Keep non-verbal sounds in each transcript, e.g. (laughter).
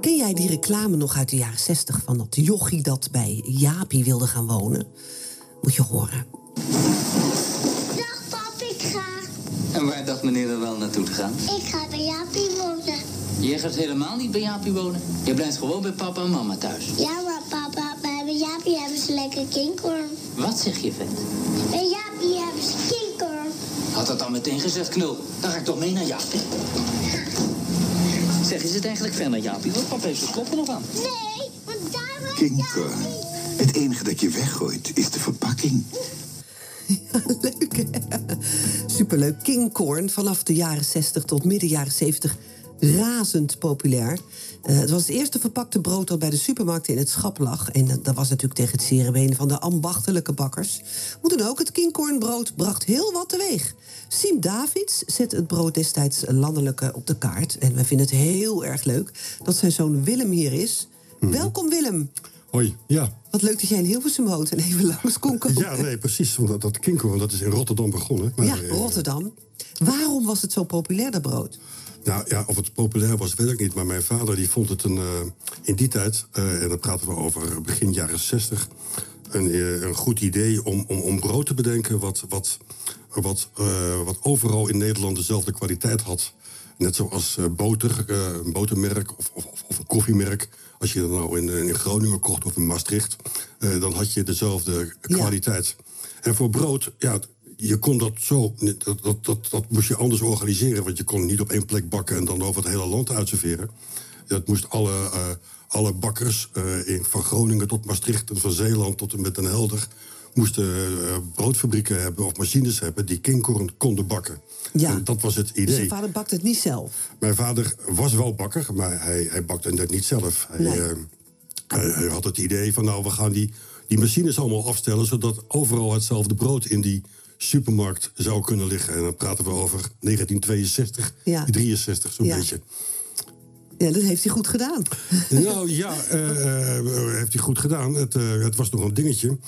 Ken jij die reclame nog uit de jaren 60 van dat jochie dat bij Jaapie wilde gaan wonen? Moet je horen. Dag pap, ik ga. En waar dacht meneer er wel naartoe te gaan? Ik ga bij Jaapie wonen. Je gaat helemaal niet bij Jaapie wonen. Je blijft gewoon bij papa en mama thuis. Ja, maar papa, bij Jaapie hebben ze lekker kinkorn. Wat zeg je, vent? Bij Jaapie hebben ze kinkorn. Had dat dan meteen gezegd, knul. Dan ga ik toch mee naar Jaapie. Zeg, is het eigenlijk ver naar Jaapie? Want papa heeft zijn kop er nog aan. Nee, want daar was Kinkorn. Het enige dat je weggooit is de verpakking. Leuk, hè? Superleuk. Kingcorn, vanaf de jaren 60 tot midden jaren 70 razend populair. Eh, het was het eerste verpakte brood dat bij de supermarkten in het schap lag. En dat, dat was natuurlijk tegen het zere van de ambachtelijke bakkers. Hoe dan ook, het Kingcornbrood bracht heel wat teweeg. Siem Davids zette het brood destijds landelijke op de kaart. En wij vinden het heel erg leuk dat zijn zoon Willem hier is. Welkom Willem. Hoi, ja. Wat leuk dat jij in Hilversum woont en even langs kon komen. Ja, nee, precies. Want dat, Kinkoorn, dat is in Rotterdam begonnen. Maar, Ja, eh, Rotterdam. Waarom was het zo populair, dat brood? Nou ja, of het populair was, weet ik niet. Maar mijn vader die vond het een, eh, in die tijd, eh, en dan praten we over begin jaren 60, een, eh, een goed idee om, om, om brood te bedenken wat, wat, wat, wat overal in Nederland dezelfde kwaliteit had. Net zoals boter, een botermerk of, of, of een koffiemerk. Als je dat nou in, in Groningen kocht of in Maastricht, dan had je dezelfde kwaliteit. En voor brood, ja, je kon dat zo, dat, dat, dat, dat moest je anders organiseren. Want je kon niet op één plek bakken en dan over het hele land uitserveren. Dat moest alle, eh, alle bakkers, eh, in, van Groningen tot Maastricht en van Zeeland tot en met Den Helder... moesten eh, broodfabrieken hebben of machines hebben die kinkorn konden bakken. Ja. En dat was het Dus idee. je vader bakt het niet zelf. Mijn vader was wel bakker, maar hij, hij bakte het niet zelf. Hij, Nee. hij, hij had het idee van, nou, we gaan die, die machines allemaal afstellen... zodat overal hetzelfde brood in die supermarkt zou kunnen liggen. En dan praten we over 1962, Ja. 63, zo'n Ja. beetje. Ja, dat heeft hij goed gedaan. (laughs) Nou ja, eh, eh, heeft hij goed gedaan. Het, eh, het was nog een dingetje.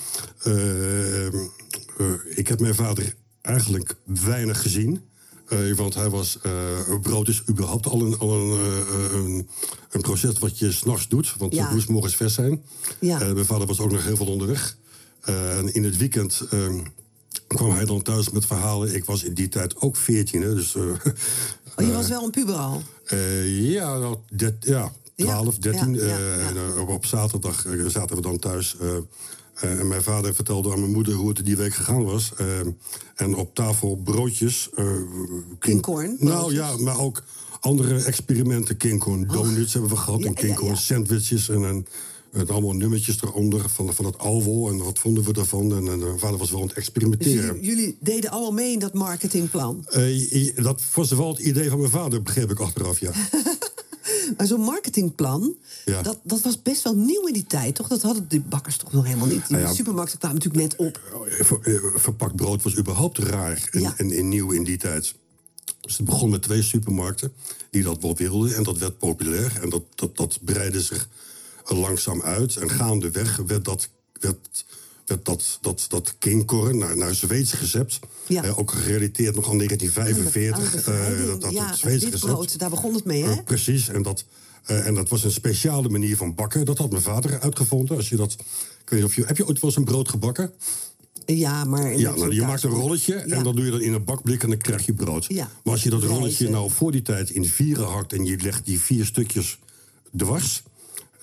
Ik heb mijn vader eigenlijk weinig gezien. Want hij was. brood is überhaupt al een, al een, een, een proces wat je s'nachts doet. Want Ja. het moest morgens vers zijn. Ja. Mijn vader was ook nog heel veel onderweg. En in het weekend. eh, kwam hij dan thuis met verhalen. Ik was in die tijd ook 14, hè, dus. eh, Oh, je was wel een puber al. eh, ja, nou, det- ja, 12, 13. ja, ja, eh, ja. en, eh, op zaterdag eh, zaten we dan thuis. eh, eh, en mijn vader vertelde aan mijn moeder hoe het die week gegaan was. Eh, en op tafel broodjes. eh, Kinkorn, Nou ja, maar ook andere experimenten. Kinkorn donuts hebben we gehad. Ja, en ja, kinkorn ja. sandwiches. En, en, en allemaal nummertjes eronder van, van het alwol. En wat vonden we daarvan? En, en mijn vader was wel aan het Dus experimenteren. jullie, jullie deden allemaal mee in dat marketingplan. Eh, dat was wel het idee van mijn vader, begreep ik achteraf, ja. (laughs) Maar zo'n marketingplan, Ja. dat, dat was best wel nieuw in die tijd, toch? Dat hadden de bakkers toch nog helemaal niet. Die Nou ja. supermarkten kwamen natuurlijk net op. Ver- eh, verpakt brood was überhaupt raar en, en nieuw in die tijd. Dus het begon met twee supermarkten die dat wel wilden. En dat werd populair. En dat, dat, dat breidde zich langzaam uit. En gaandeweg werd dat, werd, werd dat, dat, dat kinkorn naar, naar Zweeds recept. Ja. Ook gerelateerd nog aan 1945. Aan de eh, bevrijding. dat, dat, ja, dat Zweeds recept. brood, daar begon het mee, hè? Eh, precies, en dat, eh, en dat was een speciale manier van bakken. Dat had mijn vader uitgevonden. Als je dat, ik weet niet of je, heb je ooit wel eens een brood gebakken? Ja, maar... Ja, dat nou, je maakt een rolletje Ja. en dan doe je dat in een bakblik en dan krijg je brood. Ja. Maar als je dat rolletje hè. nou voor die tijd in vieren hakt en je legt die vier stukjes dwars,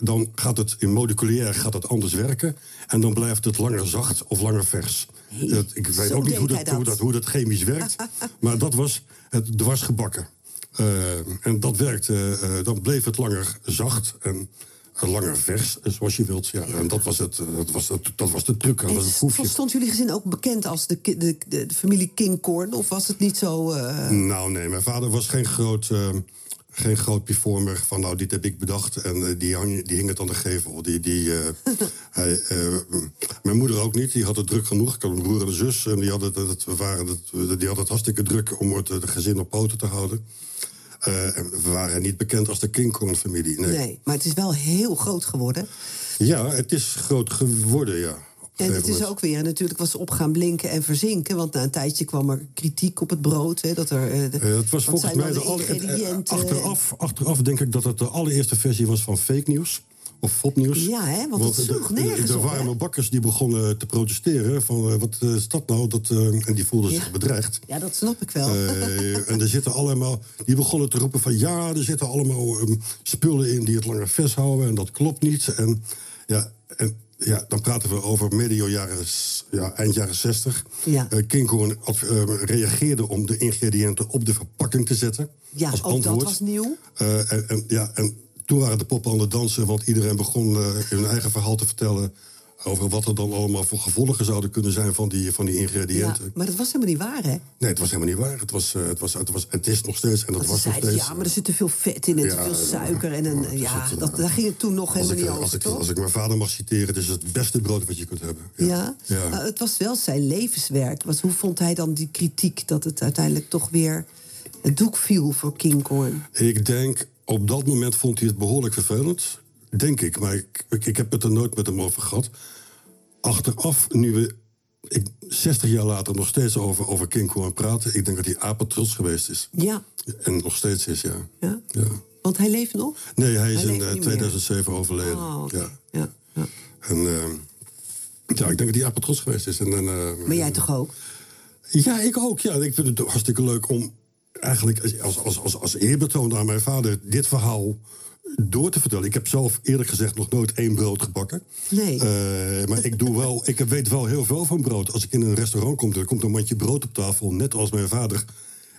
dan gaat het in moleculair gaat het anders werken en dan blijft het langer zacht of langer vers. Dat- ik weet zo ook niet hoe dat, hoe, dat. dat, hoe dat chemisch werkt, (laughs) maar dat was het dwars gebakken. Eh, en dat werkte, eh, dan bleef het langer zacht en eh, langer vers, zoals je wilt. Ja, en dat was, het, eh, dat, was het, dat was de truc, dat En was het proefje. stond jullie gezin ook bekend als de, de, de, familie Kingkorn? Of was het niet zo... eh, Nou, nee, mijn vader was geen groot, eh, geen groot performer van, nou, dit heb ik bedacht. En eh, die, hang, die hing het aan de gevel. Die, die, eh, (laughs) hij, eh, mijn moeder ook niet, die had het druk genoeg. Ik had een broer en een zus en die hadden het, het, we waren het, die hadden het hartstikke druk om het eh, gezin op poten te houden. En we waren niet bekend als de Kinkorn-familie. Nee. nee. maar het is wel heel groot geworden. Ja, het is groot geworden, ja. En het is ook weer, natuurlijk was op gaan blinken en verzinken. Want na een tijdje kwam er kritiek op het brood. Hè, dat er, eh, Eh, het was volgens mij de alle, ingrediënten? achteraf, achteraf denk ik dat het de allereerste versie was van fake nieuws. Of fopnieuws. Ja, hè, want het sloeg de- nergens Er waren maar bakkers die begonnen te protesteren. Van eh, wat is dat nou? Dat, en die voelden zich bedreigd. Ja, dat snap ik wel. (laughs) En er zitten allemaal, die begonnen te roepen van ja, er zitten allemaal ehm, spullen in die het langer vasthouden en dat klopt niet. En ja, en, ja dan praten we over medio jaren, ja, eind jaren 60. Ja. Eh, eh, reageerde om de ingrediënten op de verpakking te zetten. Ja, als ook dat was nieuw. Eh, en, en, ja, en toen waren de poppen aan het dansen, want iedereen begon hun eigen verhaal te vertellen. Over wat er dan allemaal voor gevolgen zouden kunnen zijn van die, van die ja, ingrediënten. maar dat was helemaal niet waar, hè? Nee, het was helemaal niet waar. Het, was, eh, het, was, het, was, het is nog steeds en dat was nog steeds. ja, maar er zit te veel vet in en Ja, te veel ja, suiker. En een, ja, ja, het, dat, eh, daar ging het toen nog als helemaal ik, niet als, over, ik, toch? als ik mijn vader mag citeren, het is het beste brood wat je kunt hebben. Ja, Ja. Nou, het was wel zijn levenswerk. Was, hoe vond hij dan die kritiek dat het uiteindelijk toch weer het doek viel voor Kinghorn? Ik denk, op dat moment vond hij het behoorlijk vervelend. Denk ik, maar ik, ik, ik heb het er nooit met hem over gehad. Achteraf, nu we ik, 60 jaar later nog steeds over, over Kinghorn praten... ik denk dat hij apetrots geweest is. Ja, En nog steeds is, ja. ja. ja. want hij leeft nog? Nee, hij is Hij in leeft eh, niet meer. 2007 overleden. Oh, ja. ja. Ja, En eh, ja, ik denk dat hij apetrots geweest is. En, en, eh, Maar jij toch ook? Ja, ik ook. Ja, ik vind het hartstikke leuk om eigenlijk als, als, als, als eerbetoon aan mijn vader dit verhaal door te vertellen. Ik heb zelf eerlijk gezegd nog nooit één brood gebakken. Nee. Eh, maar ik, doe wel, ik weet wel heel veel van brood. Als ik in een restaurant kom, er komt een mandje brood op tafel, net als mijn vader.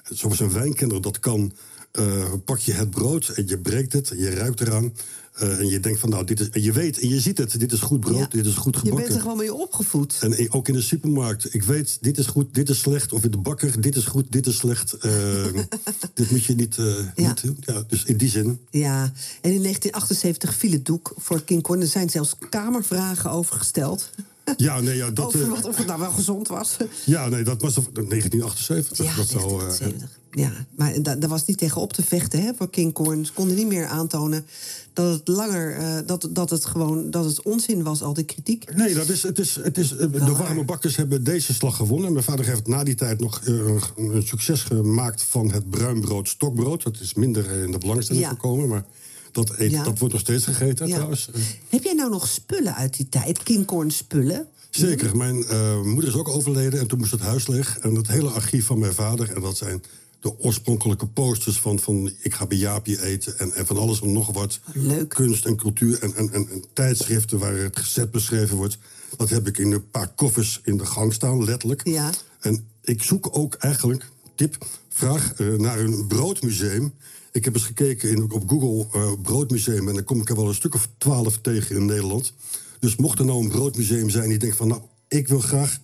Zoals een wijnkenner dat kan, eh, pak je het brood en je breekt het, je ruikt eraan. eh, en je denkt van, nou, dit is, en je weet en je ziet het, dit is goed brood, Ja. dit is goed Je gebakken. bent er gewoon mee opgevoed. En ook in de supermarkt. Ik weet, dit is goed, dit is slecht. Of in de bakker, dit is goed, dit is slecht. Eh, (laughs) dit moet je niet, eh, Ja. niet doen. Ja, dus in die zin. Ja, en in 1978 viel het doek voor Kinghorn. Er zijn zelfs kamervragen over gesteld. (laughs) Ja, nee, ja, dat, over eh, wat, of het nou wel gezond was. ja, nee, dat was 1978. Ja, dat zou, eh, 1970. ja, maar da- daar was niet tegen op te vechten hè, voor Kinghorn. Ze konden niet meer aantonen dat het langer, eh, dat, dat het gewoon dat het onzin was, al die kritiek. Nee, dat is, het is, het is, de warme bakkers hebben deze slag gewonnen. Mijn vader heeft na die tijd nog een- succes gemaakt van het bruinbrood stokbrood. Dat is minder in de belangstelling Ja. gekomen, maar dat, eet, Ja. dat wordt nog steeds gegeten Ja. trouwens. Heb jij nou nog spullen uit die tijd? Kinghorn spullen? Zeker. Mijn eh, moeder is ook overleden en toen moest het huis leeg. En het hele archief van mijn vader, en dat zijn de oorspronkelijke posters van, van ik ga bij Jaapie eten en, en van alles en nog wat. Leuk. Kunst en cultuur en, en, en, en tijdschriften waar het recept beschreven wordt. Dat heb ik in een paar koffers in de gang staan, letterlijk. Ja. En ik zoek ook eigenlijk, tip, vraag eh, naar een broodmuseum. Ik heb eens gekeken in, op Google eh, broodmuseum en dan kom ik er wel een stuk of twaalf tegen in Nederland. Dus mocht er nou een broodmuseum zijn die denkt van nou, ik wil graag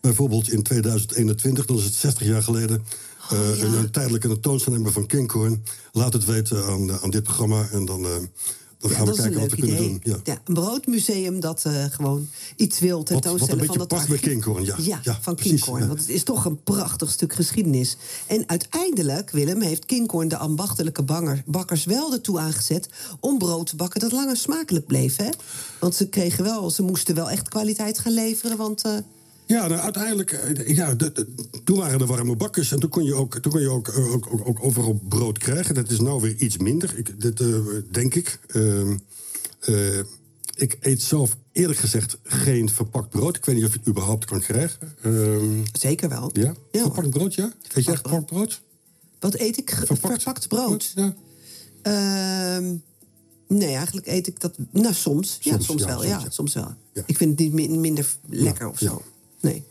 bijvoorbeeld in 2021, dat is het 60 jaar geleden, eh, een, een tijdelijke tentoonstelling hebben van Kinkhorn. Laat het weten aan, eh, aan dit programma en dan, dan gaan we dat kijken wat we kunnen doen. Ja. Ja, een broodmuseum dat eh, gewoon iets wil wat tentoonstellen een van dat past. Kinkhorn, ja. Ja, van precies, Kinghorn. ja. Want het is toch een prachtig stuk geschiedenis. En uiteindelijk, Willem, heeft Kinghorn de ambachtelijke banger, bakkers wel ertoe aangezet om brood te bakken dat langer smakelijk bleef. Hè? Want ze kregen wel, ze moesten wel echt kwaliteit gaan leveren. Want eh, Ja, nou, uiteindelijk, eh, ja, de- de- toen waren er warme bakkers en toen kon je ook, toen kon je ook, eh, ook, ook, ook overal brood krijgen. Dat is nou weer iets minder, ik, dit, eh, denk ik. Ehm, eh, ik eet zelf eerlijk gezegd geen verpakt brood. Ik weet niet of je het überhaupt kan krijgen. Ehm, zeker wel. ja? Ja, verpakt brood, ja? Eet je echt verpakt brood? Wat eet ik? Verpakt, brood. Ja. Ehm, nee, eigenlijk eet ik dat. Nou, soms. Ja, Soms, ja, wel. soms, ja, ja. soms wel. Ik vind het niet min- minder lekker of zo. Nee.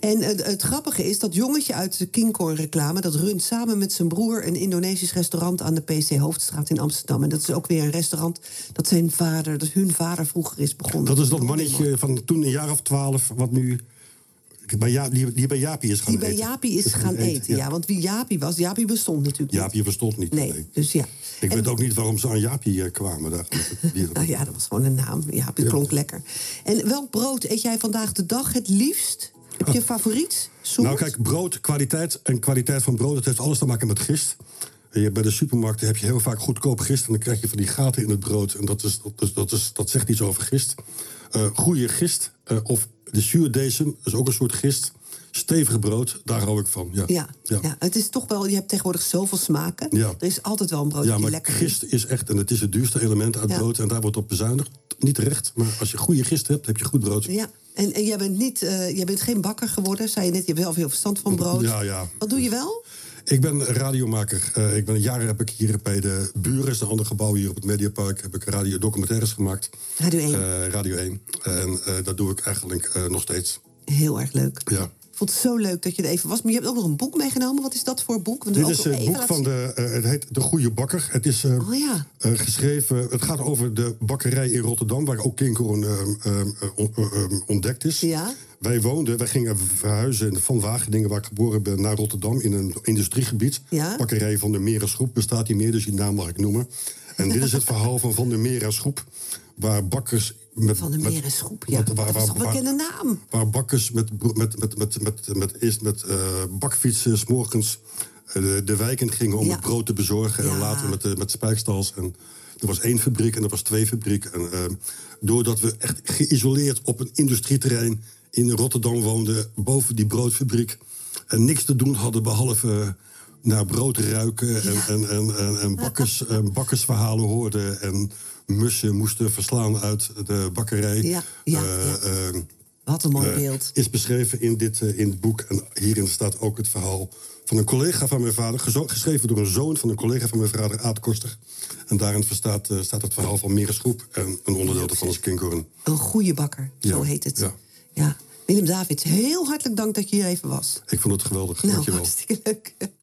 En het, het grappige is dat jongetje uit de Kinghorn-reclame... dat runt samen met zijn broer een Indonesisch restaurant... aan de PC Hoofdstraat in Amsterdam. En dat is ook weer een restaurant dat zijn vader... dat hun vader vroeger is begonnen. Dat is dat mannetje van toen een jaar of twaalf, wat nu bij Ja- die, die bij Jaapie is gaan Die bij eten. Jaapie is gaan eten, ja. Want wie Jaapie was, Jaapie bestond natuurlijk niet. Jaapie bestond niet. Nee, dus ja. Ik En- weet ook niet waarom ze aan Jaapie eh, kwamen. Daar. (laughs) Nou ja, dat was gewoon een naam. Ja, het klonk lekker. En welk brood eet jij vandaag de dag het liefst? Heb je een favoriet? Soort? Nou, kijk, brood, kwaliteit en kwaliteit van brood, dat heeft alles te maken met gist. je, bij de supermarkten heb je heel vaak goedkoop gist. En dan krijg je van die gaten in het brood. En dat, is, dat, is, dat, is, dat zegt iets over gist. Uh, goede gist, uh, of de zuurdesem, is ook een soort gist. Stevig brood, daar hou ik van. Ja. Ja, ja. ja. het is toch wel, je hebt tegenwoordig zoveel smaken. Ja. Er is altijd wel een broodje ja, maar lekker gist is echt, en het is het duurste element uit brood. En daar wordt op bezuinigd. Niet terecht, maar als je goede gist hebt, heb je goed brood. Ja, en, en jij, bent niet, uh, jij bent geen bakker geworden, zei je net. Je hebt wel veel verstand van brood. Ja, ja. Wat doe je wel? Ik ben radiomaker. Uh, ik ben jaren heb ik hier bij de Buren, is een ander gebouw hier op het Mediapark, heb ik radio documentaires gemaakt. Radio 1. Uh, radio 1. En uh, dat doe ik eigenlijk nog steeds. Heel erg leuk. Ja. Ik vond het zo leuk dat je er even was. Maar je hebt ook nog een boek meegenomen. Wat is dat voor boek? Dit is het boek van de. Uh, het heet De Goede Bakker. Het is uh, oh, ja. uh, geschreven. Het gaat over de bakkerij in Rotterdam, waar ook Kinkoorn ontdekt is. Ja. Wij woonden, wij gingen verhuizen van Wageningen, waar ik geboren ben, naar Rotterdam in een industriegebied. Ja. Bakkerij van de Merenschroep bestaat niet meer, dus die naam mag ik noemen. En dit is het verhaal van Van der Merenschroep, waar bakkers met, van de Merenschroep, ja. Met, waar, dat is toch een bekende naam? Waar bakkers met, met, met, met, met, met, eerst met uh, bakfietsen, s morgens uh, de, de wijken gingen om Ja. het brood te bezorgen. Ja. En later met, de, met spijkstals. En er was één fabriek en er was twee fabrieken. En uh, doordat we echt geïsoleerd op een industrieterrein in Rotterdam woonden, boven die broodfabriek, en niks te doen hadden behalve naar brood ruiken en, Ja. en, en, en, en (laughs) bakkers, en bakkersverhalen hoorden. En mussen moesten verslaan uit de bakkerij. Ja, ja, Eh, ja. eh, Wat een mooi eh, beeld. is beschreven in dit in het boek. En hierin staat ook het verhaal van een collega van mijn vader. Geschreven door een zoon van een collega van mijn vader, Aad Koster. En daarin staat, eh, staat het verhaal van Meeresgroep. En een onderdeel daarvan is Kinkoorn. Een goede bakker, zo heet het. ja. ja. Willem Davids, heel hartelijk dank dat je hier even was. Ik vond het geweldig. Nou, Dankjewel. hartstikke leuk.